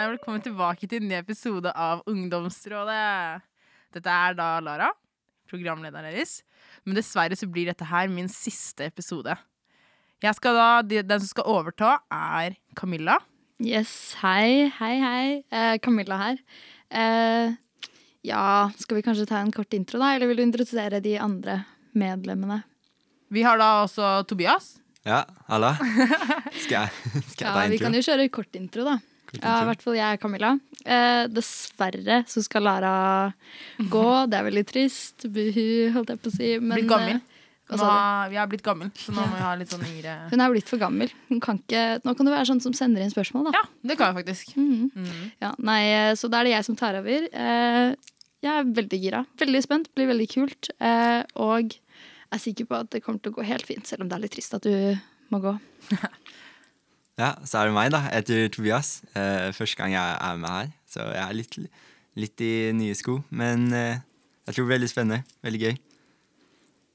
Hei og velkommen tilbake til en ny episode av Ungdomsrådet. Dette er da Lara, programlederen deres. Men dessverre så blir dette her min siste episode. Jeg skal da, Den som skal overta, er Camilla. Yes, hei, hei, hei. Eh, Camilla her. Eh, ja, skal vi kanskje ta en kort intro, da? Eller vil du introdusere de andre medlemmene? Vi har da også Tobias. Ja, halla. Skal jeg, skal jeg Ja, ta Vi kan jo kjøre kort intro, da. Ja, i hvert fall jeg er Camilla. Eh, dessverre så skal Lara gå. Det er veldig trist. Buhu, holdt jeg på å si. Men, Blitt gammel. eh, Nå vi har blitt gammel, så nå må vi ha litt sånn yngre Hun er blitt for gammel. Hun kan ikke, nå kan du være sånn som sender inn spørsmål, da. Ja, det kan jeg faktisk. Mhm. Mm. Ja, nei, eh, så da er det jeg som tar over. Eh, jeg er veldig gira. Veldig spent. Blir veldig kult. Eh, og er sikker på at det kommer til å gå helt fint, selv om det er litt trist at du må gå. Ja, så er det meg, da. Jeg heter Tobias. Eh, første gang jeg er med her, så jeg er litt, litt i nye sko. Men eh, jeg tror det blir veldig spennende. Veldig gøy.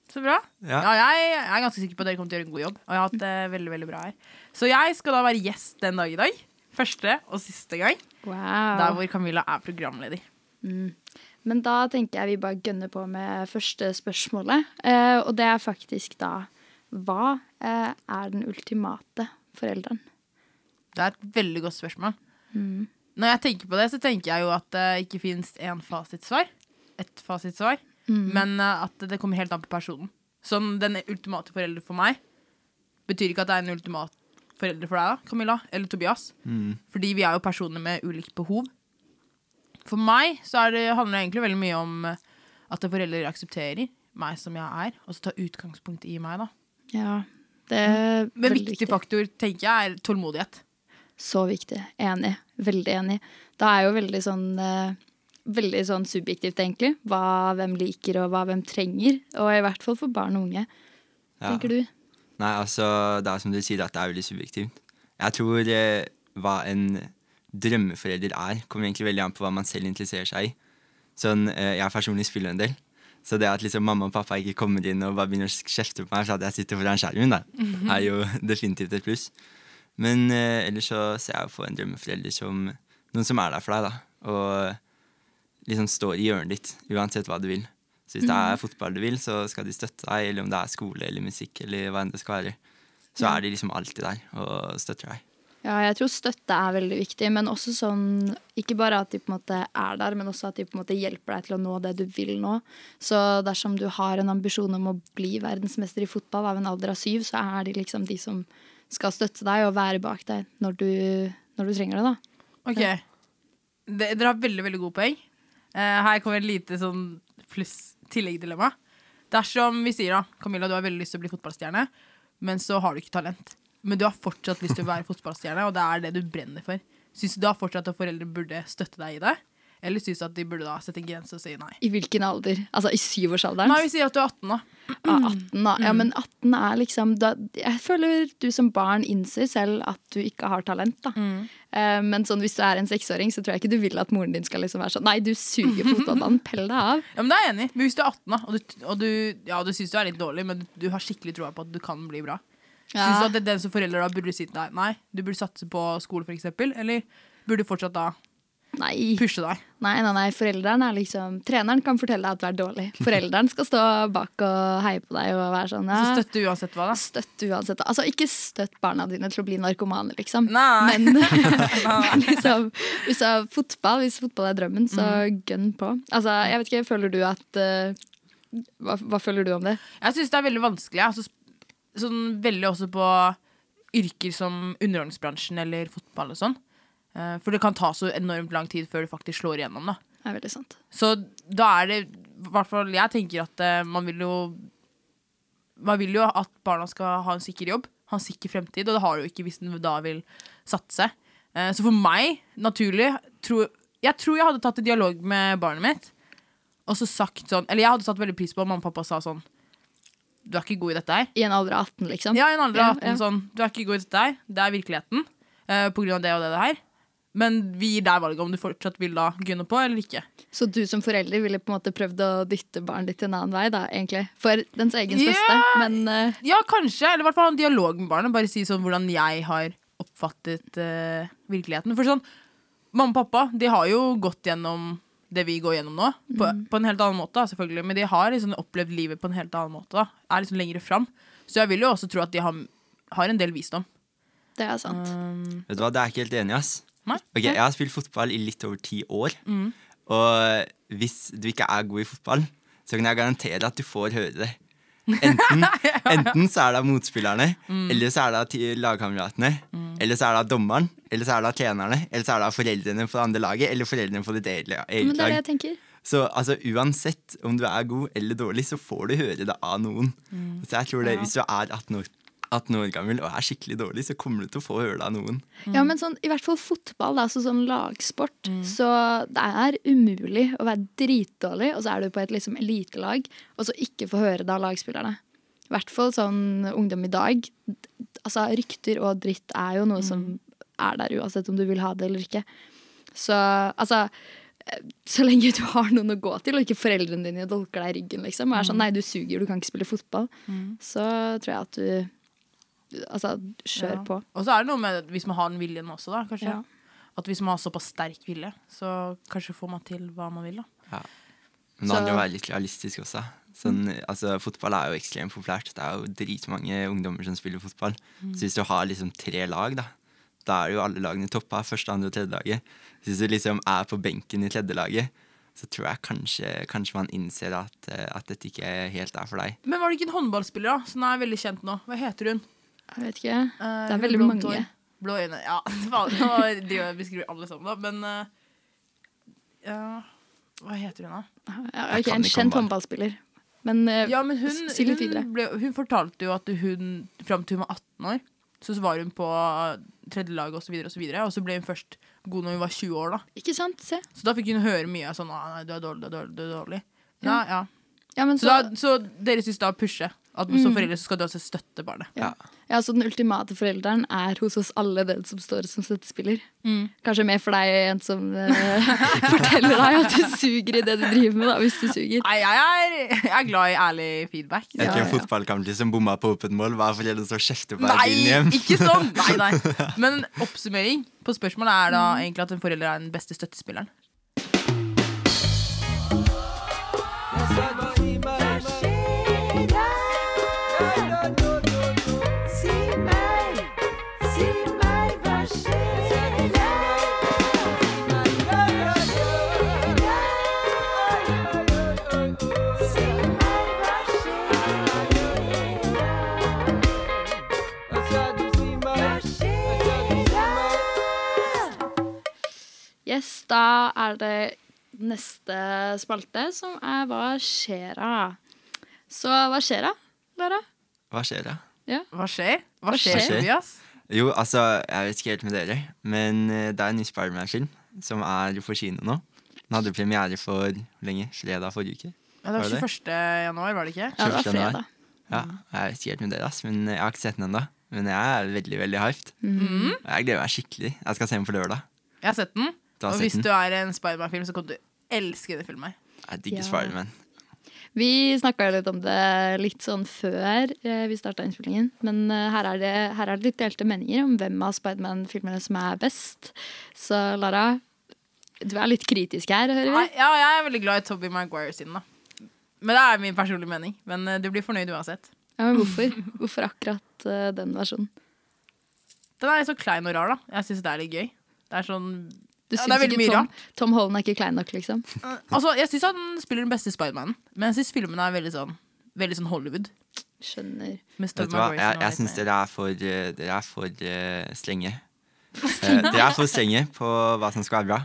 Så bra. Ja. Ja, jeg er ganske sikker på at dere kommer til å gjøre en god jobb. Og jeg har hatt det veldig, veldig bra her. Så jeg skal da være gjest den dag i dag. Første og siste gang. Der hvor Camilla er programleder. Men da tenker jeg vi bare gønner på med første spørsmålet. Eh, og det er faktisk da Hva eh, er den ultimate forelderen? Det er et veldig godt spørsmål. Når jeg tenker på det, så tenker jeg jo at det ikke fins én fasitsvar. Et fasitsvar. Men eh, at det kommer helt an på personen. Sånn den ultimate forelder for meg betyr ikke at det er en ultimat forelder for deg, da, Camilla, eller Tobias. Mm. Fordi vi er jo personer med ulikt behov. For meg så er det, handler det egentlig veldig mye om eh, at foreldre aksepterer meg som jeg er, og så tar utgangspunkt i meg, da. Ja, det er Men viktig, viktig faktor, tenker jeg, er tålmodighet. Så viktig. Enig. Veldig enig. Det er jo veldig sånn eh, Veldig sånn subjektivt, egentlig. Hva hvem liker, og hva hvem trenger. Og i hvert fall for barn og unge. Ja. Tenker du? Nei, altså, det er som du sier, at det er veldig subjektivt. Jeg tror eh, hva en drømmeforelder er, kommer egentlig veldig an på hva man selv interesserer seg i. Sånn, eh, Jeg personlig spiller en del. Så det at liksom mamma og pappa ikke kommer inn og bare begynner å kjefte på meg for at jeg sitter foran skjermen, da, er jo definitivt et pluss. Men eh, ellers så ser jeg på en drømmeforelder som noen som er der for deg, da. Og liksom står i hjørnet ditt, uansett hva du vil. Så hvis det er fotball du vil, så skal de støtte deg, eller om det er skole eller musikk eller hva enn det skal være. Så er de liksom alltid der og støtter deg. Ja, jeg tror støtte er veldig viktig, men også sånn Ikke bare at de på en måte er der, men også at de på en måte hjelper deg til å nå det du vil nå. Så dersom du har en ambisjon om å bli verdensmester i fotball av en alder av syv, så er de liksom de som skal støtte deg og være bak deg når du, når du trenger det, da. Ok. det, dere har veldig, veldig gode poeng. Eh, her kommer et lite sånn pluss tillegg-dilemma. Dersom vi sier da, Camilla, du har veldig lyst til å bli fotballstjerne, men så har du ikke talent. Men du har fortsatt lyst til å være fotballstjerne, og det er det du brenner for. Syns du da fortsatt at foreldre burde støtte deg i det? Eller syns at de burde da sette en grense og si nei? I hvilken alder? Altså i syvårsalderen? Nei, vi sier at du er 18, da. Ja, 18 da. Ja, men 18 er liksom da, Jeg føler du som barn innser selv at du ikke har talent, da. Eh, men sånn, hvis du er en seksåring, så tror jeg ikke du vil at moren din skal liksom være sånn Nei, du suger fotballbanen, pell deg av. Ja, men det er jeg enig i. Men hvis du er 18, da, og du, og du, ja, du syns du er litt dårlig, men du, du har skikkelig troa på at du kan bli bra. Ja. Syns du at det er den som forelder da burde si til deg nei, du burde satse på skole, eksempel? Eller burde du fortsatt da Nei. pushe deg? nei, nei, nei, forelderen er liksom Treneren kan fortelle deg at du er dårlig. Forelderen skal stå bak og heie på deg og være sånn ja, Så støtte uansett hva, da. Støtte uansett. Altså, ikke støtt barna dine til å bli narkomane, liksom. Nei. Men, men liksom, hvis det er fotball, hvis fotball er drømmen, så gønn på. Altså, jeg vet ikke, føler du at uh, hva, hva føler du om det? Jeg syns det er veldig vanskelig. Altså, sånn veldig også på yrker som underordningsbransjen eller fotball og sånn. Eh, For det kan ta så enormt lang tid før du faktisk slår igjennom. da Det er veldig sant. Så da er det i hvert fall Jeg tenker at eh, man vil jo Man vil jo at barna skal ha en sikker jobb, ha en sikker fremtid, og det har du jo ikke hvis den da vil satse. Eh, Så for meg, naturlig tror, Jeg tror jeg hadde tatt en dialog med barnet mitt, og så sagt sånn Eller jeg hadde satt veldig pris på om mamma og pappa sa sånn Du er ikke god i dette her. I en alder av 18, liksom. Ja, i en alder av 18 Ja, ja. sånn Du er ikke god i dette her. Det er virkeligheten. på grunn av det og det, det her. Men vi gir deg valget om du fortsatt vil da gunne på eller ikke. Så du som forelder ville på en måte prøvd å dytte barnet ditt en annen vei, da, egentlig? For dens egen yeah. beste. Men uh... Ja, kanskje. Eller i hvert fall ha en dialog med barnet. Bare si sånn hvordan jeg har oppfattet uh, virkeligheten. For sånn, mamma og pappa de har jo gått gjennom det vi går gjennom nå, på, på en helt annen måte, selvfølgelig. Men de har liksom opplevd livet på en helt annen måte. da. Er liksom lengre fram. Så jeg vil jo også tro at de har, har en del visdom. Det er sant. Um, Vet du hva, det er ikke helt enig, ass. Nei? Ok, Jeg har spilt fotball i litt over ti år. Og hvis du ikke er god i fotball, så kan jeg garantere at du får høre det. Enten, enten så er det av motspillerne, eller så er det av lagkameratene, mm. Eller så er det av dommeren, eller så er det av trenerne, eller så er det av foreldrene på det andre laget, eller foreldrene på ditt eget Men det er det lag. Så altså, uansett om du er god eller dårlig, så får du høre det av noen. Så jeg tror det, hvis du er 18 år, 18 noen ganger og er skikkelig dårlig, så kommer du til å få høre det av noen. Ja, men sånn, i hvert fall fotball, altså sånn lagsport. Så det er umulig å være dritdårlig, og så er du på et liksom elitelag, og så ikke få høre det av lagspillerne. I hvert fall sånn ungdom i dag. Altså, rykter og dritt er jo noe som er der uansett om du vil ha det eller ikke. Så altså så lenge du har noen å gå til, og ikke foreldrene dine dolker deg i ryggen, liksom, og er sånn 'nei, du suger, du kan ikke spille fotball', så tror jeg at du Altså, kjør Ja. på. Og så er det noe med hvis man har den viljen også, da, kanskje. Ja. At hvis man har såpass sterk vilje, så kanskje får man til hva man vil, da. Ja. Men det handler om å være litt realistisk også. Sånn, altså, fotball er jo ekstremt populært. Det er jo dritmange ungdommer som spiller fotball. Så hvis du har liksom tre lag, da, da er jo alle lagene toppa. Første, andre og tredje laget. Så Hvis du liksom er på benken i tredje laget, så tror jeg kanskje, kanskje man innser at, eh, at dette ikke helt er for deg. Men var det ikke en håndballspiller da, som er veldig kjent nå? Hva heter hun? Jeg vet ikke. Eh, Det er veldig mange. Tår. Blå øyne. Ja, faen, nå driver jeg beskriver alle sammen, da. Men eh, ja, Hva heter hun, da? Ja, okay, en kjent håndballspiller. Men eh, Ja, men hun, si litt videre. hun, ble, hun fortalte jo at hun fram til hun var 18 år, så var hun på tredjelaget osv., og, så videre, og, så og så ble hun først god når hun var 20 år. da ikke sant? Se. Så da fikk hun høre mye sånn nei, du er dårlig, du er dårlig. Du er dårlig. Ja, ja. Ja, men Så, så, da, så dere syns da å pushe? At Mm. som foreldre skal du også støtte barnet? ja. ja, så den ultimate forelderen er hos oss alle den som står som støttespiller. Kanskje mer for deg en som uh, forteller deg at du suger i det du driver med, da, hvis du suger. Nei, jeg er, jeg er glad i ærlig feedback. Jeg er tror en ja. fotballkamp som bomma på åpent mål, var foreldre som kjefter på deg deg hjem. ikke sånn! Nei, nei. Men oppsummering på spørsmålet er da egentlig at en forelder er den beste støttespilleren. Da er det neste spalte, som er Hva skjer da? Så hva skjer da, Lara? Hva skjer da? Hva skjer? Hva Hva skjer, skjer? Tobias? Jo, altså, jeg vet ikke helt med dere, men eh, det er en ny Spiderman-film som er på kino nå. Den hadde premiere for hvor lenge? Fredag forrige uke. Ja, det var Var 21. januar, var det ikke? Ja, det var fredag. Ja, jeg vet ikke helt med dere, ass, men jeg har ikke sett den ennå. Men jeg er veldig, veldig hyped. Mm -hmm. Jeg gleder meg skikkelig. Jeg skal se den på lørdag. Jeg har sett den. Og hvis den? du er en Spiderman-film, så kommer du elske den filmen. Jeg digger Ja. Spiderman. Vi snakka litt om det litt sånn før eh, vi starta innspillingen. Men eh, her, er det, her er det litt delte meninger om hvem av Spiderman-filmene som er best. Så Lara, du er litt kritisk her, hører vi. Ja, jeg er veldig glad i Tobey Maguire sin, da. Men det er min personlige mening. Men eh, du blir fornøyd uansett. Ja, men hvorfor? Hvorfor akkurat den versjonen? Den er litt så klein og rar, da. Jeg syns det er litt gøy. Det er sånn Du Ja, syns ikke Tom, Tom Holland er ikke klein nok, liksom? Eh, Altså, Jeg syns han spiller den beste Spidermanen, men jeg syns filmene er veldig sånn Veldig sånn Hollywood. Skjønner. Vet du hva? Jeg, jeg syns dere er for, eh, dere er for uh, strenge. uh, dere er for strenge på hva som skal være bra.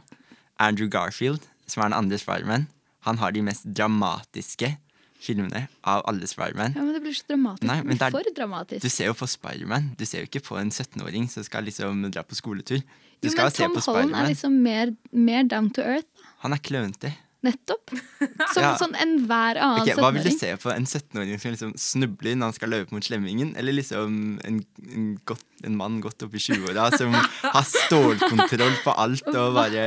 Andrew Garfield, som er den andre Spiderman, han har de mest dramatiske filmene av alle Spiderman. Ja, men Det blir så dramatisk. Nei, det men det er- for dramatisk. Du ser jo på Spiderman. Du ser jo ikke på en 17-åring som skal liksom dra på skoletur. Du jo, skal men Tom Holland er liksom mer, mer down to earth. Han er klønete. Nettopp. Som Ja. sånn enhver annen Ok, hva vil du se på en 17-åring som liksom snubler når han skal løpe mot slemmingen? Eller liksom en, en, godt, en mann godt opp i 20-åra som har stålkontroll på alt og bare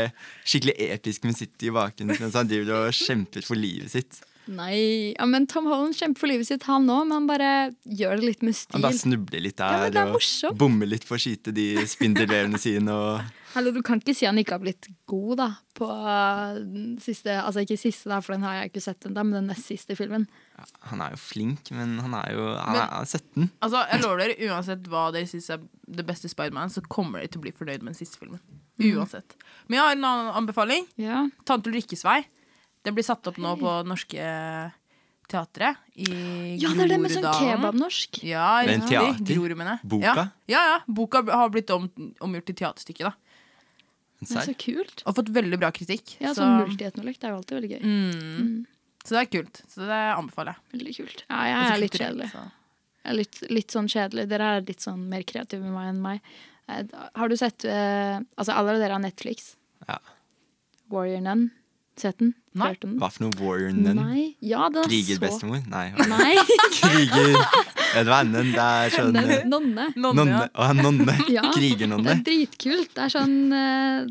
skikkelig episk musikk i bakgrunnen mens han driver og kjemper for livet sitt? Nei, ja, men Tom Holland kjemper for livet sitt, han òg, men han bare gjør det litt med stil. Han bare snubler litt Ja, der er og bommer litt for å skyte de spindelvevene sine. Og Eller du kan ikke si han ikke har blitt god, da, på uh, den siste Altså ikke siste, da, for den har jeg ikke sett ennå, men den nest siste filmen. ja, han er jo flink, men han er jo han Men- er, han er 17. Altså, jeg lover dere, Uansett hva dere syns er det beste Spiderman, så kommer dere til å bli fornøyd med den siste filmen. Uansett. Men jeg har en annen anbefaling. Ja. Tante Ulrikkes vei. Det blir satt opp nå på Norske Teatret. I ja, det er det med sånn kebabnorsk. Ja, Men teater? Boka? Ja, ja, ja. Boka har blitt om, omgjort til teaterstykke, da. Det er så kult. Og fått veldig bra kritikk. Ja, så, sånn multietnolekt er jo alltid veldig gøy. mm, så det er kult. Så det anbefaler jeg. Veldig kult. Ja, jeg er litt kjedelig. Jeg er litt, litt sånn kjedelig. Dere er litt sånn mer kreative med meg enn meg. Eh, Har du sett uh, Altså, alle dere har Netflix. Ja. Warrior Nun. Sett den? Nei. Hva for noe Warrior Nun? Ja, den er så bestemor? Nei. Nei. Kriger Vet du hva Nun? Det er sånn Den, eh, nonne. Nonne, Nonne. ja. Å, nonne. Ja. Det er dritkult. Det er sånn eh,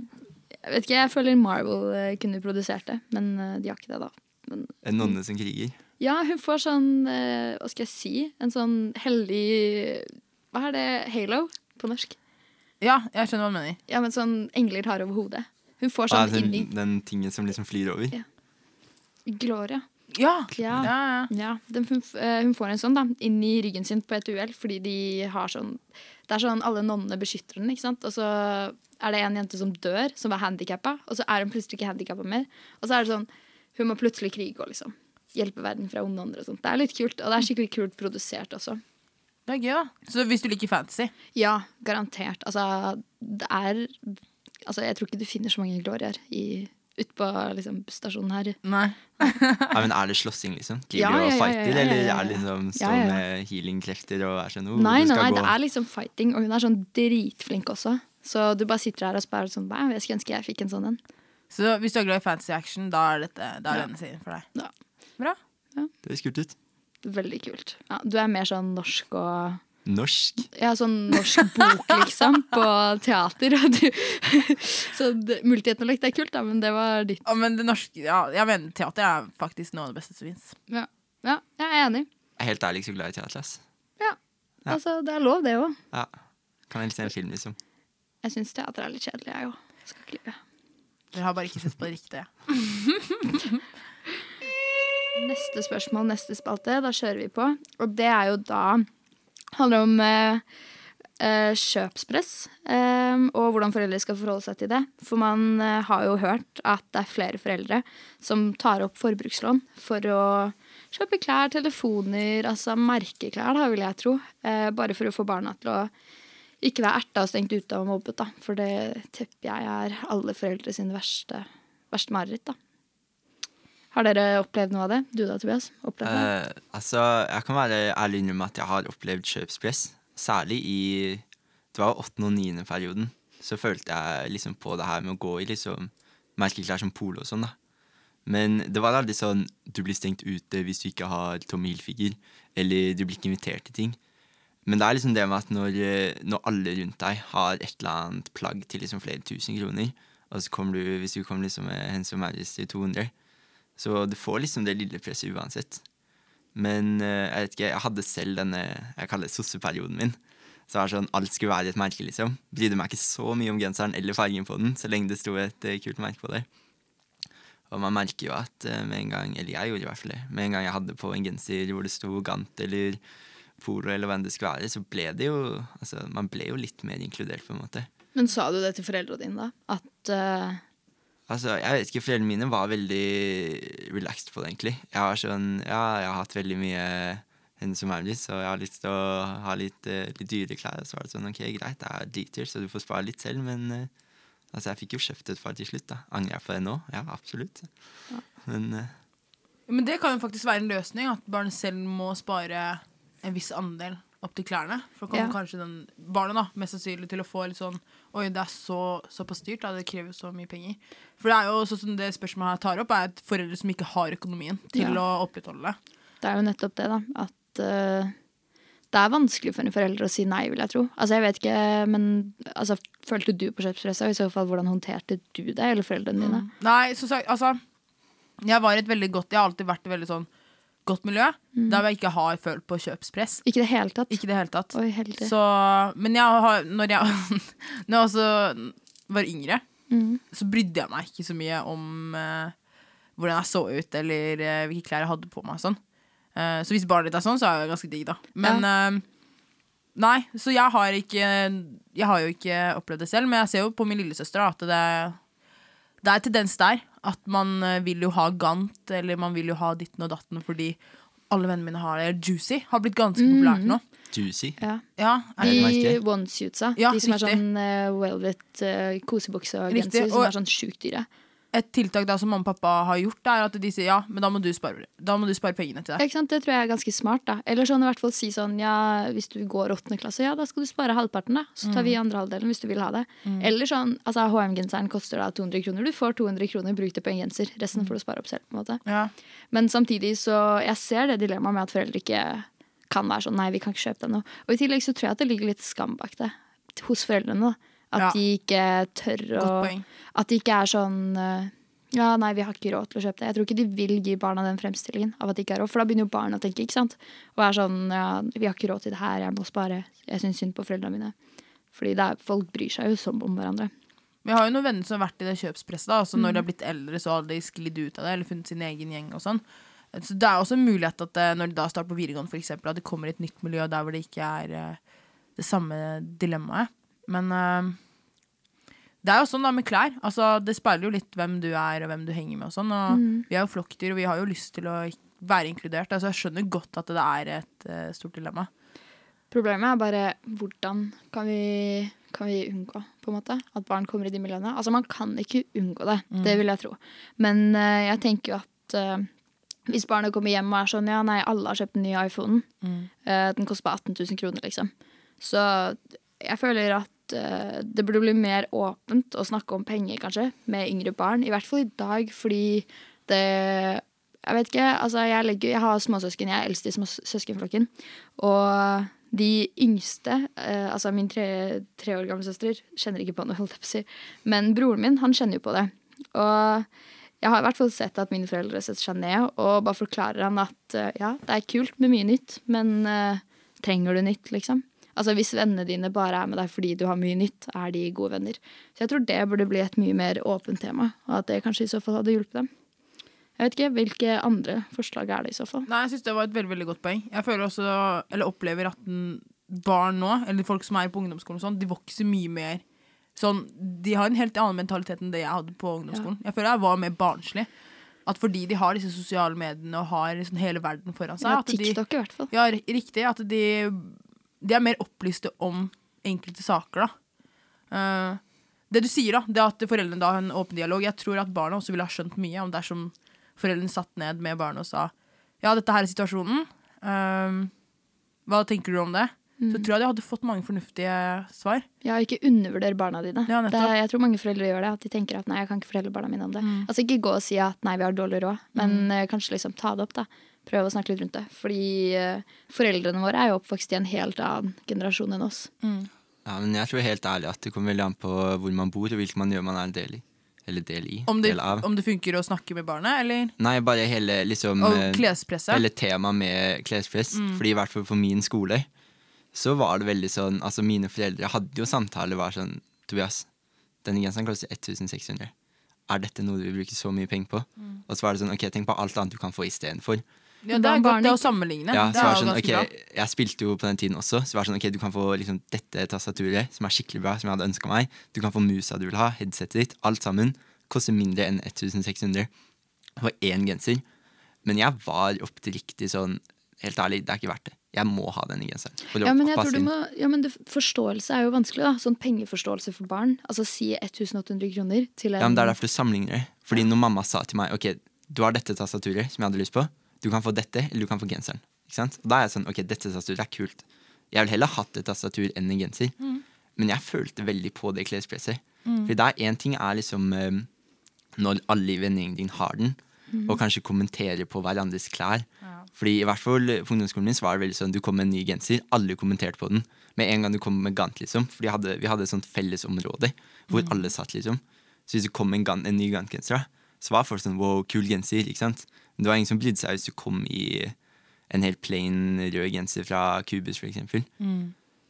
Jeg vet ikke, jeg føler Marvel eh, kunne produsert det, men eh, de har ikke det, da. Men, En nonne som kriger. ja, hun får sånn eh, Hva skal jeg si? En sånn hellig Hva er det? Halo på norsk? ja, jeg skjønner hva du mener. Ja, men sånn engler har over hodet. Hun får Ah, sånn den, inni den tingen som liksom flyr over. Ja. Gloria. Ja. Ja. ja, ja. Den, hun, eh, hun får en sånn da, inn i ryggen sin på et uhell, fordi de har sånn Det er sånn alle nonnene beskytter den, ikke sant? Og så er det en jente som dør, som er handikappa, og så er hun plutselig ikke handikappa mer. Og så er det sånn Hun må plutselig krige og liksom hjelpe verden fra onde ånder og sånt. Det er litt kult, og det er skikkelig kult produsert også. Det er gøy, da. Så hvis du liker fantasy Ja, garantert. Altså, det er Altså, jeg tror ikke du finner så mange glorier i ute på liksom, stasjonen her. Nei. Ja, men Er det slåssing, liksom? Kriger Ja, ja, og ja, ja, fighter, ja, ja, eller er det liksom stå Ja, ja, ja. med healing-krefter og er sånn oh, Nei, nei, nei, det er liksom fighting, og hun er sånn dritflink også. Så du bare sitter her og spør sånn Bæ, jeg skulle ønske jeg fikk en sånn en. Så hvis du er glad i fantasy action, da er, dette, da er Ja. denne serien for deg. Ja. Bra. Det høres kult ut. Veldig kult. Ja, du er mer sånn norsk og Norsk. Ja, sånn norsk bok, liksom, på teater. så multietnolog, Så det- er kult, da, men det var ditt. Ja, men det norske Ja, jeg mener teater er faktisk noe av det beste som fins. Ja, ja jeg er enig. Jeg er helt ærlig ikke så glad i teater. ass. Ja. Altså, det er lov, det òg. Ja. Kan jeg se en film, liksom. Jeg syns teater er litt kjedelig, jeg òg. Skal ikke lyve. Dere har bare ikke sett på det riktige. Neste spørsmål, neste spalte. Da kjører vi på. Og det er jo da handler om eh, eh, kjøpspress eh, og hvordan foreldre skal forholde seg til det. For man eh, har jo hørt at det er flere foreldre som tar opp forbrukslån for å kjøpe klær, telefoner, altså merkeklær, da, vil jeg tro. Eh, bare for å få barna til å ikke være erta og stengt ute og mobbet, da. For det tepper jeg er alle foreldre sin verste, verste mareritt, da. Har dere opplevd noe av det? Du da, Tobias? Opplevd noe? Uh, altså, jeg kan være ærlig innrømme at jeg har opplevd kjøpspress. Særlig i Det var åttende og niende perioden. Så følte jeg liksom på det her med å gå i liksom merkeklær som polo og sånn, da. Men det var aldri sånn du blir stengt ute hvis du ikke har Tommy Hilfiger, eller du blir ikke invitert til ting. Men det er liksom det med at når, eh, når alle rundt deg har et eller annet plagg til liksom flere tusen kroner, og så kommer du, hvis du kommer liksom med Hennes og Maurits til 200, så du får liksom det lille presset uansett. Men eh, jeg vet ikke, jeg hadde selv denne jeg kaller det sosseperioden min. Så det var sånn, Alt skulle være et merke, liksom. Brydde meg ikke så mye om genseren eller fargen på den, så lenge det sto et eh, kult merke på der. Og man merker jo at eh, med en gang, eller jeg gjorde i hvert fall det, med en gang jeg hadde på en genser hvor det sto Gant eller Polo eller hva enn det skulle være, så ble det jo altså, Man ble jo litt mer inkludert, på en måte. Men sa du det til foreldrene dine, da? At eh, Altså, jeg vet ikke, Foreldrene mine var veldig relaxed på det, egentlig. Jeg var sånn, ja, jeg har hatt veldig mye henne som er så jeg har lyst til å ha litt, eh, litt dyre klær. Og så var det sånn, ok, greit, det er dritdyrt, så du får spare litt selv, men uh, altså, jeg fikk jo kjøpt et par til slutt, da. Angrer jeg på det nå? Ja, absolutt. Men uh, Men det kan jo faktisk være en løsning, at barnet selv må spare en viss andel opp til klærne. For da kommer Ja. kanskje den barnet da, mest sannsynlig til å få litt sånn Oi, det er så, såpass dyrt, da. Det krever så mye penger. For det er jo sånn som det spørsmålet her tar opp, er at foreldre som ikke har økonomien til Ja. å opprettholde det. Det er jo nettopp det, da. At uh, det er vanskelig for en forelder å si nei, vil jeg tro. Altså, jeg vet ikke, men altså, følte du på kjøpspresset? Og i så fall, hvordan håndterte du det, eller foreldrene dine? Nei, som sagt, altså Jeg var et veldig godt Jeg har alltid vært veldig sånn godt miljø, Da vil jeg ikke ha følt på kjøpspress. Ikke det hele tatt. Ikke det hele tatt. Oi. Så, men jeg har, når jeg når jeg også var yngre, Mm. så brydde jeg meg ikke så mye om uh, hvordan jeg så ut, eller uh, hvilke klær jeg hadde på meg. Sånn. Uh, så hvis barnet ditt er sånn, så er det ganske digg, da. Men eh, nei, så jeg har ikke Jeg har jo ikke opplevd det selv, men jeg ser jo på min lillesøster at det, det er tendens der. At man eh, vil jo ha Gant, eller man vil jo ha ditten og datten fordi alle vennene mine har det. Juicy har blitt ganske populært nå. Juicy. Ja. Ja, er det De onesuitsa. Ja, de som er sånn uh, velvet uh, kosebukse og Riktig, genser, som er sånn sjukt dyre. Et tiltak da som mamma og pappa har gjort, er at de sier ja, men da må du spare, må du spare pengene til det. Ikke sant? Det tror jeg er ganske smart. da Eller sånn i hvert fall si sånn ja, hvis du går åttende klasse, ja, da skal du spare halvparten, da. Så tar vi andre halvdelen hvis du vil ha det. Eller sånn, altså HM-genseren koster da 200 kroner. Du får 200 kroner, bruk det på en genser. Resten får du spare opp selv. på en måte Ja. Men samtidig så Jeg ser det dilemmaet med at foreldre ikke kan være sånn nei, vi kan ikke kjøpe deg noe. Og i tillegg så tror jeg at det ligger litt skam bak det hos foreldrene. da At Ja. de ikke tør å At de ikke er sånn eh, ja, nei, vi har ikke råd til å kjøpe det. Jeg tror ikke de vil gi barna den fremstillingen av at de ikke har råd, for da begynner jo barna å tenke, ikke sant. Og er sånn, ja, vi har ikke råd til det her, jeg må spare. Jeg syns synd på foreldrene mine. Fordi det er, folk bryr seg jo som om hverandre. Vi har jo noen venner som har vært i det kjøpspresset. da altså Mm. Når de har blitt eldre, så har de sklidd ut av det, eller funnet sin egen gjeng og sånn. Så det er også en mulighet at eh, når de da starter på videregående, eksempel, at det kommer i et nytt miljø der hvor det ikke er eh, det samme dilemmaet. Men uh, det er jo sånn da med klær. Altså, det speiler jo litt hvem du er og hvem du henger med. og sånn og Mm. Vi er jo flokkdyr, og vi har jo lyst til å være inkludert. Altså, jeg skjønner godt at det er et uh, stort dilemma. Problemet er bare hvordan kan vi, kan vi unngå på en måte, at barn kommer i de miljøene. Altså Man kan ikke unngå det, det vil jeg tro. Men uh, jeg tenker jo at hvis barnet kommer hjem og er sånn ja, nei, alle har kjøpt den nye iPhonen, eh, den koster bare 18 000 kroner, liksom. Så jeg føler at uh, det burde bli mer åpent å snakke om penger, kanskje, med yngre barn. I hvert fall i dag, fordi det Jeg vet ikke. Altså, jeg, legger, jeg har småsøsken. Jeg er eldst i søskenflokken. Og de yngste, uh, altså min tre, tre år gamle søster, kjenner ikke på noe, holdt jeg på å si. Men broren min, han kjenner jo på det. Og jeg har i hvert fall sett at mine foreldre setter seg ned og bare forklarer han at eh, ja, det er kult med mye nytt, men uh, trenger du nytt, liksom? Altså Hvis vennene dine bare er med deg fordi du har mye nytt, er de gode venner. Så jeg tror det burde bli et mye mer åpent tema, og at det kanskje i så fall hadde hjulpet dem. Jeg vet ikke, Hvilke andre forslag er det i så fall? Nei, jeg synes det var et veldig veldig godt poeng. Jeg føler også, eller opplever at barn nå, eller folk som er på ungdomsskolen, og sånn, de vokser mye mer. Sånn, de har en helt annen mentalitet enn det jeg hadde på ungdomsskolen. Jeg føler jeg var mer barnslig. At fordi de har disse sosiale mediene og har liksom hele verden foran seg Ja, at de, i hvert fall. Ja, riktig. At de, de er mer opplyste om enkelte saker, da. Eh, det du sier, da, det at foreldrene da har en åpen dialog Jeg tror at barna også ville ha skjønt mye om dersom foreldrene satt ned med barnet og sa Ja, dette her er situasjonen. Eh, hva tenker du om det? Så tror jeg de hadde fått mange fornuftige svar. Ja, ikke undervurder barna dine. Ja, det, jeg tror mange foreldre gjør det. At de tenker at nei, jeg kan ikke fortelle barna mine om det. Altså Ikke gå og si at nei, vi har dårlig råd, men mm. kanskje liksom ta det opp. da Prøve å snakke litt rundt det. Fordi eh, foreldrene våre er jo oppvokst i en helt annen generasjon enn oss. Ja, men jeg tror helt ærlig at det kommer veldig an på hvor man bor, og hvilken man gjør man er en del i. Eller del i. Om det, del av. om det funker å snakke med barnet, eller Nei, bare hele liksom Og eh, klespresset. Hele temaet med klespress. Fordi i hvert fall på min skole så var det veldig sånn Altså mine foreldre hadde jo samtaler var sånn Tobias, denne genseren koster 1600. Er dette noe du vil bruke så mye penger på? Og så var det sånn OK, tenk på alt annet du kan få istedenfor. Ja, det er godt det å sammenligne. Ja, så var det sånn, okay. Jeg spilte jo på den tiden også, så var det sånn, ok, du kan få liksom dette tastaturet, som er skikkelig bra, som jeg hadde ønska meg. Du kan få musa du vil ha, headsetet ditt, alt sammen. Koster mindre enn 1600. Det var én genser. Men jeg var oppriktig sånn Helt ærlig, det er ikke verdt det. Jeg må ha denne genseren. Ja, men jeg tror du må ja, men det, Forståelse er jo vanskelig. da Sånn pengeforståelse for barn. Altså si 1800 kroner til en Ja, men Det er derfor du sammenligner det. Fordi når mamma sa til meg Ok, du har dette tastaturet som jeg hadde lyst på, du kan få dette, eller du kan få genseren. Ikke sant? Og da er jeg sånn Ok, dette tastaturet er kult. Jeg ville heller hatt et tastatur enn en genser. Men jeg følte veldig på det klespresset. Mm. det er én ting er liksom eh, når alle i vennegjengen din har den, og kanskje kommenterer på hverandres klær. Fordi i hvert fall på ungdomsskolen min var det veldig sånn du kom med en ny genser, alle kommenterte på den. Med en gang du kom med Gant, liksom. For hadde, vi hadde et sånt fellesområde hvor alle satt, liksom. Så hvis du kom en, Gant, en ny Gant-genser, så var folk sånn wow, kul genser, ikke sant? Men det var ingen som brydde seg hvis du kom i en helt plain rød genser fra Cubus, for eksempel.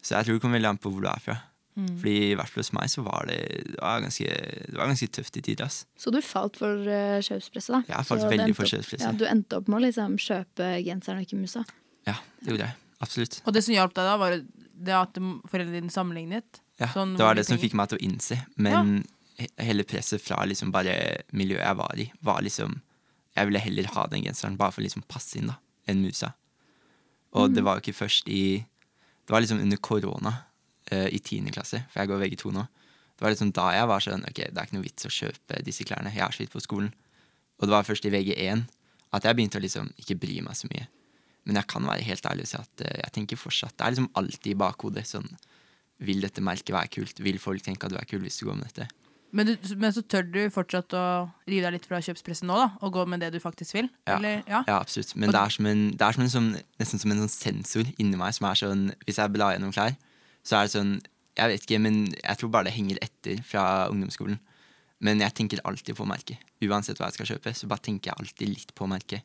Så jeg tror det kommer veldig an på hvor du er fra. Fordi i hvert fall hos meg så var det, det, var ganske, det var ganske tøft i tider, ass. Så du falt for uh, kjøpspresset, da? Ja, jeg falt Så veldig for opp- kjøpspresset. Ja, du endte opp med å liksom kjøpe genseren og ikke musa? Ja, det gjorde jeg. Absolutt. Og det som hjalp deg da, var det at foreldrene dine sammenlignet. Ja, Sånn det var det som penger- fikk meg til å innse. Men he hele presset fra liksom bare miljøet jeg var i, var liksom Jeg ville heller ha den genseren bare for å liksom passe inn da, enn musa. Og Mm. det var jo ikke først i Det var liksom under korona uh, i tiende klasse, for jeg går VG2 nå. Det var liksom da jeg var sånn Ok, det er ikke noe vits å kjøpe disse klærne. Jeg er så vidt på skolen. Og det var først i VG1 at jeg begynte å liksom ikke bry meg så mye. Men jeg kan være helt ærlig og si at uh, jeg tenker fortsatt Det er liksom alltid i bakhodet sånn Vil dette merket være kult? Vil folk tenke at du er kul hvis du går med dette? Men, du, men så tør du fortsatt å rive deg litt fra kjøpspresset nå, da? Og gå med det du faktisk vil? Ja. Eller, ja? Ja, absolutt. Men det er, som en, det er som en sånn, nesten som en sånn sensor inni meg som er sånn Hvis jeg blar gjennom klær, så er det sånn Jeg vet ikke, men jeg tror bare det henger etter fra ungdomsskolen. Men jeg tenker alltid på merket. Uansett hva jeg skal kjøpe, så bare tenker jeg alltid litt på merket.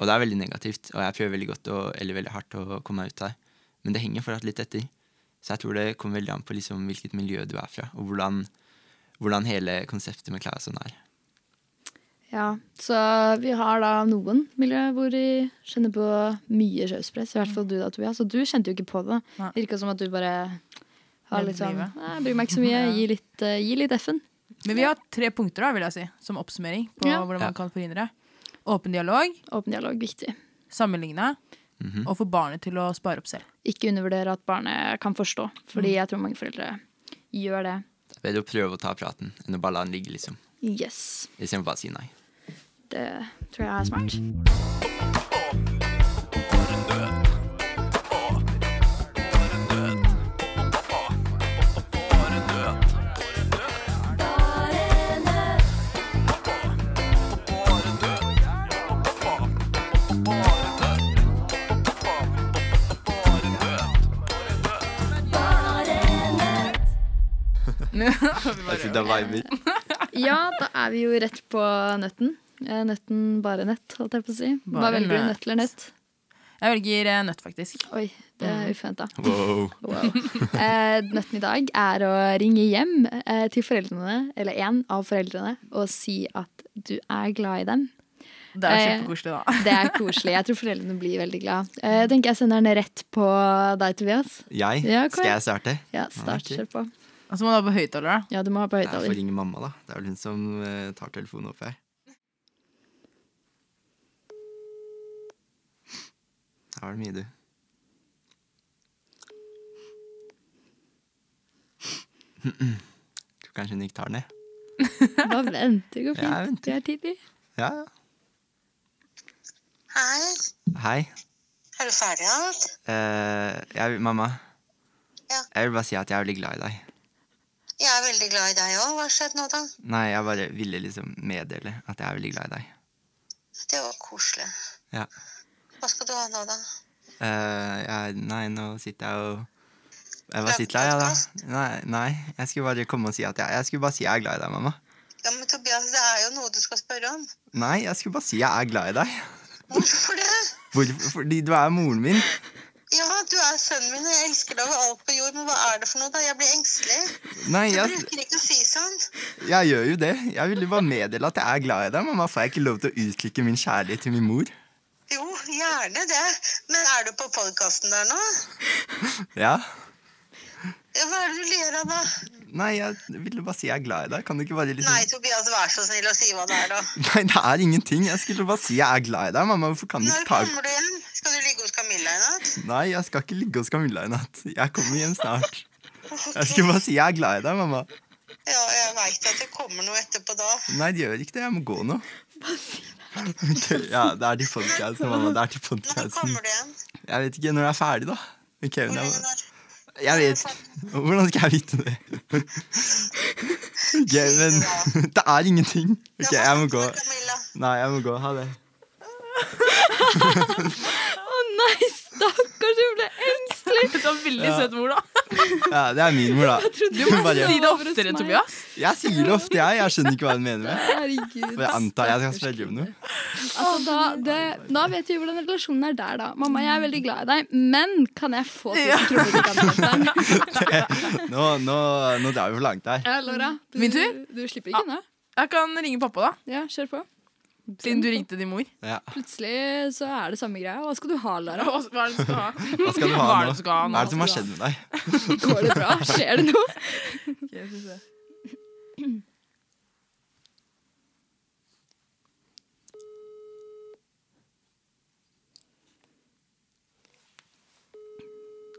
Og det er veldig negativt, og jeg prøver veldig godt å, eller veldig hardt å komme meg ut av det. Men det henger fortsatt litt etter. Så jeg tror det kommer veldig an på liksom hvilket miljø du er fra, og hvordan, hvordan hele konseptet med sånn er. Ja, så vi har da noen miljøer hvor de kjenner på mye kjøpspress. I hvert fall du da, Tobias. Og du kjente jo ikke på det. Virka som at du bare har litt sånn «Nei, Jeg bryr meg ikke så mye. Gi litt, uh, gi litt F-en. Men vi har tre punkter, da, vil jeg si, som oppsummering på Ja. hvordan man kan forhindre. Åpen dialog, Åpen dialog, viktig. sammenligne, og få barnet til å spare opp selv. Ikke undervurdere at barnet kan forstå, Mm. fordi jeg tror mange foreldre gjør det. Bedre å prøve å ta praten enn å bare la den ligge, liksom. Yes. Istedenfor bare å si nei. Det tror jeg er smart. Sitter og viber. Ja, da er vi jo rett på nøtten. Eh, Nøtten bare nøtt, holdt jeg på å si. Hva Bare velger du, nøtt. eller nøtt? Jeg velger eh, nøtt, faktisk. Oi, det Mm. er uventa. Wow. Wow. Eh, nøtten i dag er å ringe hjem eh, til foreldrene, eller en av foreldrene, og si at du er glad i dem. Det er kjempekoselig, da. Det er koselig. Jeg tror foreldrene blir veldig glad. Eh, Jeg tenker jeg sender den rett på deg, Tobias. Jeg? Ja, Skal jeg starte? Ja, start, kjør på. Og så må du ha på høyttaler, da. Ja, du må ha på Jeg får ringe mamma, da. Det er vel hun som uh, tar telefonen opp her. Her var det mye, du. Tror kanskje hun ikke tar den, jeg. Bare vent, det går Ja, fint. venter. Det er tidlig. Ja, ja. Hei, Hei. er du ferdig alt? Uh, jeg, mamma. Ja. Jeg vil bare si at jeg er veldig glad i deg. Jeg er veldig glad i deg òg. Hva har skjedd nå, da? Nei, jeg bare ville liksom meddele at jeg er veldig glad i deg. Det var koselig. Ja. Hva skal du ha nå, da? Uh, jeg, nei, nå sitter jeg og Jeg bare Lage sitter jeg, da. Nei, nei, jeg skulle bare komme og si at jeg, jeg skulle bare si jeg er glad i deg, mamma. Ja, men Tobias, det er jo noe du skal spørre om. Nei, jeg skulle bare si jeg er glad i deg. Hvorfor det? Hvor, Fordi du er moren min. Ja, du er sønnen min, og jeg elsker deg over alt på jord, men hva er det for noe, da? Jeg blir engstelig. Nei, Du bruker ikke å si sånn. jeg gjør jo det. Jeg ville bare meddele at jeg er glad i deg. Mamma, får jeg ikke lov til å uttrykke min kjærlighet til min mor? Jo, gjerne det. Men er du på podkasten der nå? Ja. Hva er det du ler av, da? Nei, jeg ville bare si jeg er glad i deg. Kan du ikke bare liksom Nei, Tobias, vær så snill å si hva det er, da. Nei, det er ingenting. Jeg skulle bare si jeg er glad i deg, mamma. Hvorfor kan du ikke ta kommer du hjem? Skal du ligge hos Camilla i natt? Nei, jeg skal ikke ligge hos Camilla i natt. Jeg kommer hjem snart. Jeg skulle bare si jeg er glad i deg, mamma. Ja, jeg veit at det kommer noe etterpå da. Nei, det gjør ikke det. Jeg må gå nå. Ja, det er til podcasten, mamma. Det er til Når podcasten. kommer du igjen? Jeg vet ikke når jeg er ferdig, da. Okay, Hvor lenge jeg, da? jeg vet Hvordan skal jeg vite det? Ok, men Det er ingenting. Ok, jeg må gå. Nei, jeg må gå. Ha det. Nei, stakkars, hun ble engstelig! Du har veldig Ja. søt mor, da. Ja, det er min mor, da. Du må Bare- si det oftere, Tobias. Jeg sier det ofte, jeg. Jeg skjønner ikke hva hun mener med Herregud. Bare antar jeg skal spørre om noe. Altså, da, det, da vet vi hvordan relasjonen er der, da. Mamma, jeg er veldig glad i deg, men kan jeg få tusen kroner til kaffeprisen? Nå, nå, nå drar vi for langt her. Ja, Laura. Du, Min tur? Du slipper ikke unna. Jeg kan ringe pappa, da. Ja, kjør på. Siden du ringte din mor. Ja. Plutselig så er det samme greia. Hva skal du ha, Lara? Hva hva er det du skal ha? Hva skal du ha Hva er det du skal ha nå? Hva er det som har skjedd med deg? Går det bra? Skjer det noe? Ok, skal se.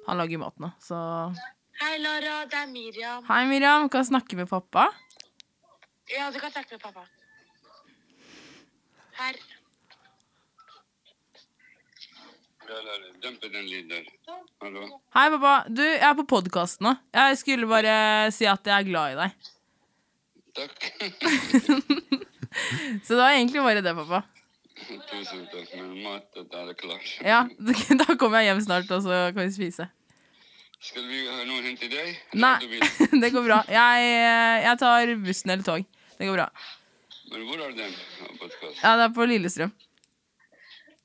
Han lager mat nå, så Hei, Lara. Det er Miriam. Hei, Miriam. Kan jeg snakke med pappa? Ja, du kan snakke med pappa. Her. Dempe den lyden der. Hallo? Hei, pappa. Du, jeg er på podkast nå. Jeg skulle bare si at jeg er glad i deg. Takk. Så det var egentlig bare det, pappa. Tusen takk. Men maten er klar. Ja, Da kommer jeg hjem snart, og så kan vi spise. Skal vi ha noen hente deg? Nei, det går bra. Jeg, jeg tar bussen eller tog. Det går bra. Men hvor er den podkasten? Ja, det er på Lillestrøm.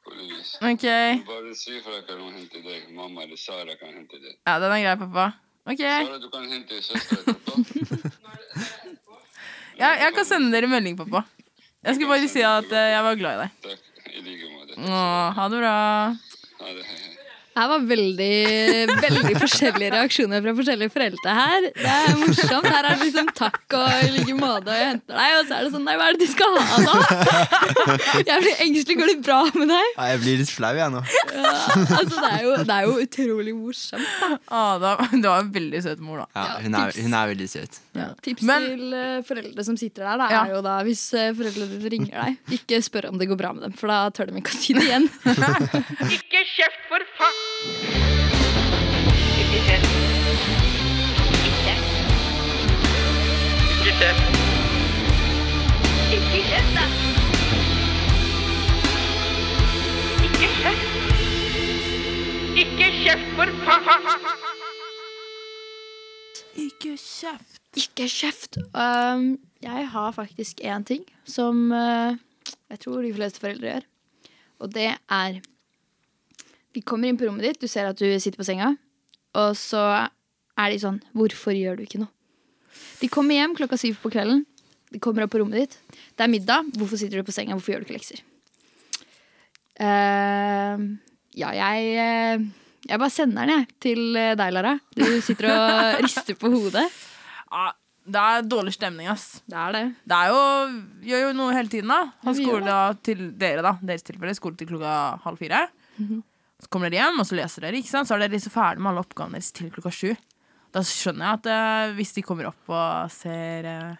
Ok. Bare si fra kan noen hente deg. Mamma eller Sara kan hente deg. Ja, den er grei, pappa. Ok. Sara, du kan hente søstera. Ja, jeg kan sende dere melding, pappa. Jeg skulle bare si at eh, jeg var glad i deg. Takk. I like måte. Ha det bra. Ha det. Her var veldig, veldig forskjellige reaksjoner fra forskjellige foreldre her. Det er morsomt. Her er det liksom takk og i like måte, og jeg henter deg, og så er det sånn Nei, hva er det de skal ha da? Jeg blir engstelig. Går det bra med deg? Ja, jeg blir litt flau, jeg nå. Ja, altså, det er, jo, det er jo utrolig morsomt. Da. Åh, du var en veldig søt mor, da. Ja, Ja, hun, er, hun er veldig søt. Tips Men- til eh, foreldre som sitter der, da, Ja. er jo da hvis uh, foreldrene ringer deg, ikke spør om det går bra med dem, for da tør de ikke å si det igjen. Ikke kjeft for faen! Ikke kjeft. Da. Ikke kjeft. Ikke kjeft for faen! Ikke kjeft. Ikke kjeft. Um, jeg har faktisk én ting som uh, jeg tror de fleste foreldre gjør. Og det er De kommer inn på rommet ditt, du ser at du sitter på senga, og så er de sånn Hvorfor gjør du ikke noe? De kommer hjem klokka syv på kvelden. De kommer opp på rommet ditt. Det er middag. Hvorfor sitter du på senga? Hvorfor gjør du ikke lekser? Uh, ja, jeg eh, Jeg bare sender den, jeg, til eh, deg, Lara. Du sitter og rister på hodet. Ja, det er dårlig stemning, ass. Det er det. Det er jo Gjør jo noe hele tiden, da. Har skole til dere, da. Deres tilfelle. Skole til klokka halv fire. Mhm. Så kommer dere hjem, og så leser dere. ikke sant? Så er dere liksom ferdig med alle oppgavene deres til klokka sju. Da skjønner jeg at eh, hvis de kommer opp og ser eh,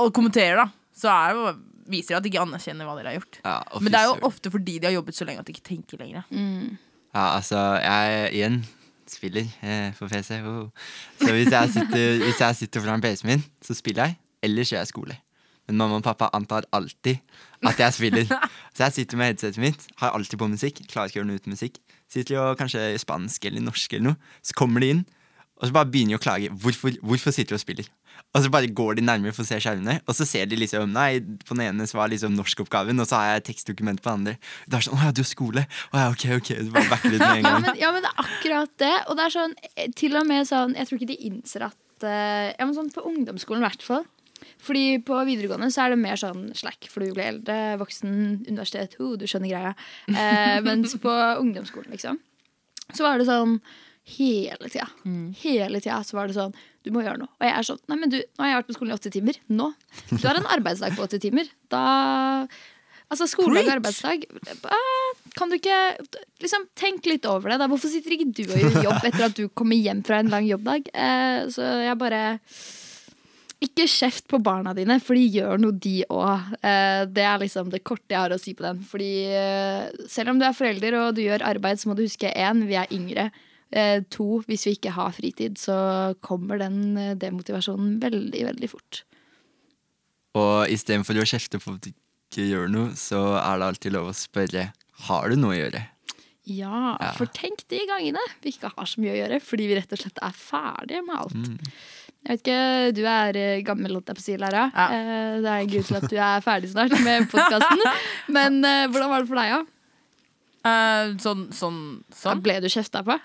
Og kommenterer, da, så er det jo, viser det at de ikke anerkjenner hva dere har gjort. Ja, og Men det er jo søren. ofte fordi de har jobbet så lenge at de ikke tenker lenger. Ja, altså, jeg igjen spiller eh, på PC. Oh. Så hvis jeg, sitter, hvis jeg sitter foran PC-en min, så spiller jeg. Ellers gjør jeg skole. Men mamma og pappa antar alltid at jeg spiller. Så jeg sitter med headsetet mitt, har alltid på musikk. Klarer ikke å gjøre noe uten musikk. Sitter jo kanskje i spansk eller norsk eller noe. Så kommer de inn, og så bare begynner de å klage. Hvorfor, hvorfor sitter du og spiller? Og så bare går de nærmere for å se skjermene, og så ser de liksom Nei, på den ene så var liksom norskoppgaven, og så har jeg tekstdokument på den andre. Det er sånn Å ja, du har skole? Å ja, ok, ok. Så bare backer ut med en Ja gang. men, ja, men det er akkurat det. Og det er sånn, eh, til og med sånn Jeg tror ikke de innser at uh, Ja, men sånn på ungdomsskolen i hvert fall. Fordi på videregående så er det mer sånn slack, for du blir eldre, voksen, universitet, ho, du skjønner greia. Eh, mens på ungdomsskolen, liksom, så var det sånn hele tida. Hele tida så var det sånn Du må gjøre noe. Og jeg er sånn Nei, men du, nå har jeg vært på skolen i åtte timer. Nå. Du har en arbeidsdag på åtte timer. Da Altså, skoledag og arbeidsdag eh, Kan du ikke liksom tenk litt over det? Da? Hvorfor sitter ikke du og gjør jobb etter at du kommer hjem fra en lang jobbdag? Eh, så jeg bare Ikke kjeft på barna dine, for de gjør noe, de òg. Eh, det er liksom det korte jeg har å si på den. Fordi eh, selv om du er forelder og du gjør arbeid, så må du huske én, vi er yngre. Eh, to, hvis vi ikke har fritid, så kommer den demotivasjonen veldig, veldig fort. Og istedenfor å kjefte på at du ikke gjør noe, så er det alltid lov å spørre Har du noe å gjøre. Ja, Ja. for tenk de gangene vi ikke har så mye å gjøre fordi vi rett og slett er ferdige med alt. Mm. Jeg vet ikke, Du er eh, gammel, holdt jeg på å si, Lara. Ja. Eh, Det er en grunn til at du er ferdig snart med podkasten. Men eh, hvordan var det for deg, da? Eh, sånn, sånn, sånn. Ble du kjefta på?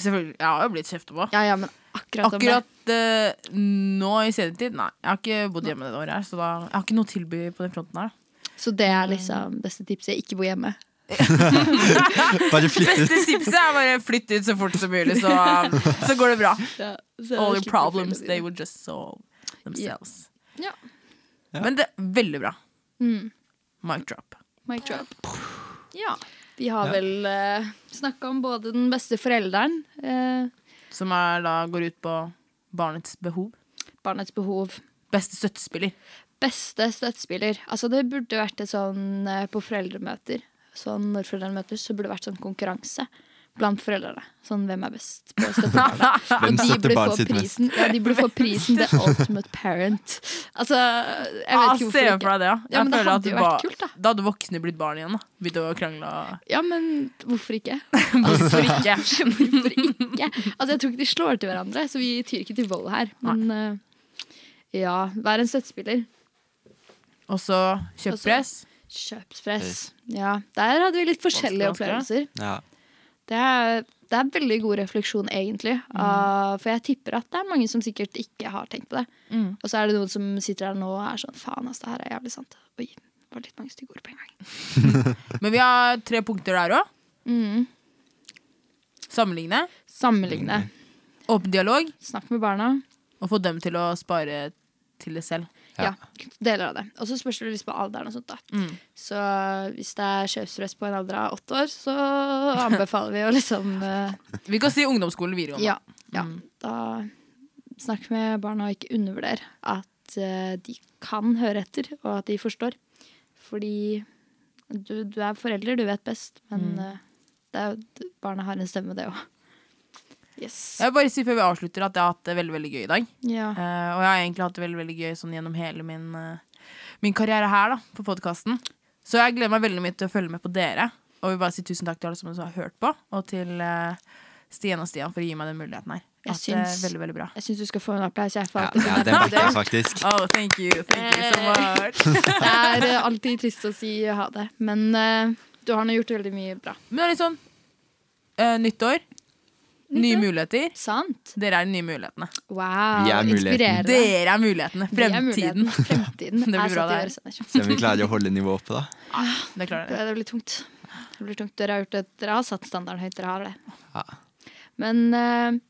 Selvfølgelig. Jeg har jo blitt kjefta på. Ja, ja, men akkurat. Akkurat eh, nå i senere tid? nei. Jeg har ikke bodd hjemme det året her, så da, jeg har ikke noe tilby på den fronten her. Så det er liksom beste tipset. Ikke bo hjemme. Bare flyttet. Beste tipset er bare flytt ut så fort som mulig, så, så går det bra. All your problems, they will just solve themselves. Ja. Ja. Men det er veldig bra. Mm. Mic drop. Mic drop. Ja. Vi har Ja. vel uh, snakka om både den beste forelderen, uh, Som er, da går ut på barnets behov. barnets behov, Beste støttespiller. beste støttespiller. Altså Det burde vært et sånn uh, på foreldremøter. Sånn Når foreldrene møtes, så burde det vært sånn konkurranse blant foreldrene. Sånn hvem er best på å støtte barnet. Og de burde få prisen, ja, de burde få prisen The Ultimate Parent. Altså, jeg vet Ah, ikke hvorfor for ikke. det, ja. Ja, Jeg men det hadde jo vært kult, da. Da hadde voksne blitt barn igjen. da Begynt å krangle. og- Ja, men hvorfor ikke? Hvorfor ikke? Hvorfor ikke? Altså, jeg tror ikke de slår til hverandre, så vi tyr ikke til vold her. Men uh, ja, vær en støttespiller. Og så kjøttpress. Kjøpspress. Ja, der hadde vi litt forskjellige opplevelser. Ja. Det er, det er veldig god refleksjon, egentlig. Ah, for jeg tipper at det er mange som sikkert ikke har tenkt på det. Mm. Og så er det noen som sitter her nå og er sånn Faen, ass, det her er jævlig sant. Oi, det var litt mange stygge ord på en gang. Men vi har tre punkter der òg. Mm. Sammenligne. Sammenligne. Åpen dialog. Snakk med barna. Og få dem til å spare til det selv. Ja. Ja. Deler av det. Og så spørs det litt på alderen og sånt, da. Mm. Så hvis det er kjøpspress på en alder av åtte år, så anbefaler vi å liksom uh... Vi kan si ungdomsskolen videregående. Ja. ja. Mm. Da snakk med barna og ikke undervurder at uh, de kan høre etter, og at de forstår. Fordi du, du er forelder, du vet best, men Mm. uh, det er, barna har en stemme, det òg. Yes. Jeg vil bare si før vi avslutter at jeg har hatt det veldig veldig gøy i dag. Ja. Uh, og jeg har egentlig hatt det veldig veldig gøy sånn gjennom hele min, uh, min karriere her da, på podkasten. Så jeg gleder meg veldig mye til å følge med på dere. Og vil bare si tusen takk til alle som har hørt på, og til uh, Stian og Stian for å gi meg den muligheten her. Jeg er syns- veldig, veldig bra. Jeg syns du skal få en applaus. Jeg Ja, ja, den backer jeg faktisk. Oh, thank you, thank you so much. Det er alltid trist å si ha det, men uh, du har nå gjort veldig mye bra. Men det er litt sånn uh, nytt år, nye muligheter. Sant? Dere er de nye mulighetene. Wow. Vi er muligheten. Dere er mulighetene. Fremtiden. er Fremtiden. Fremtiden. Det blir bra, det. Se om vi klarer å holde nivået oppe, da. Det Det, det blir tungt. Det blir tungt. Dere, har gjort det. Dere har satt standarden høyt. Dere har det. Ja. Men uh,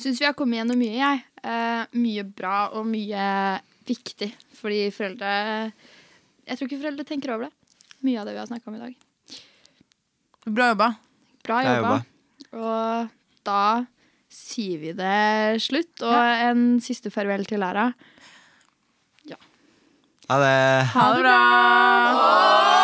syns vi har kommet gjennom mye, jeg. Uh, mye bra og mye viktig. Fordi foreldre Jeg tror ikke foreldre tenker over det. Mye av det vi har snakka om i dag. Bra jobba. Bra Bra jobba. Og da sier vi det slutt. Og en siste farvel til Lara. Ha det. Ha det bra!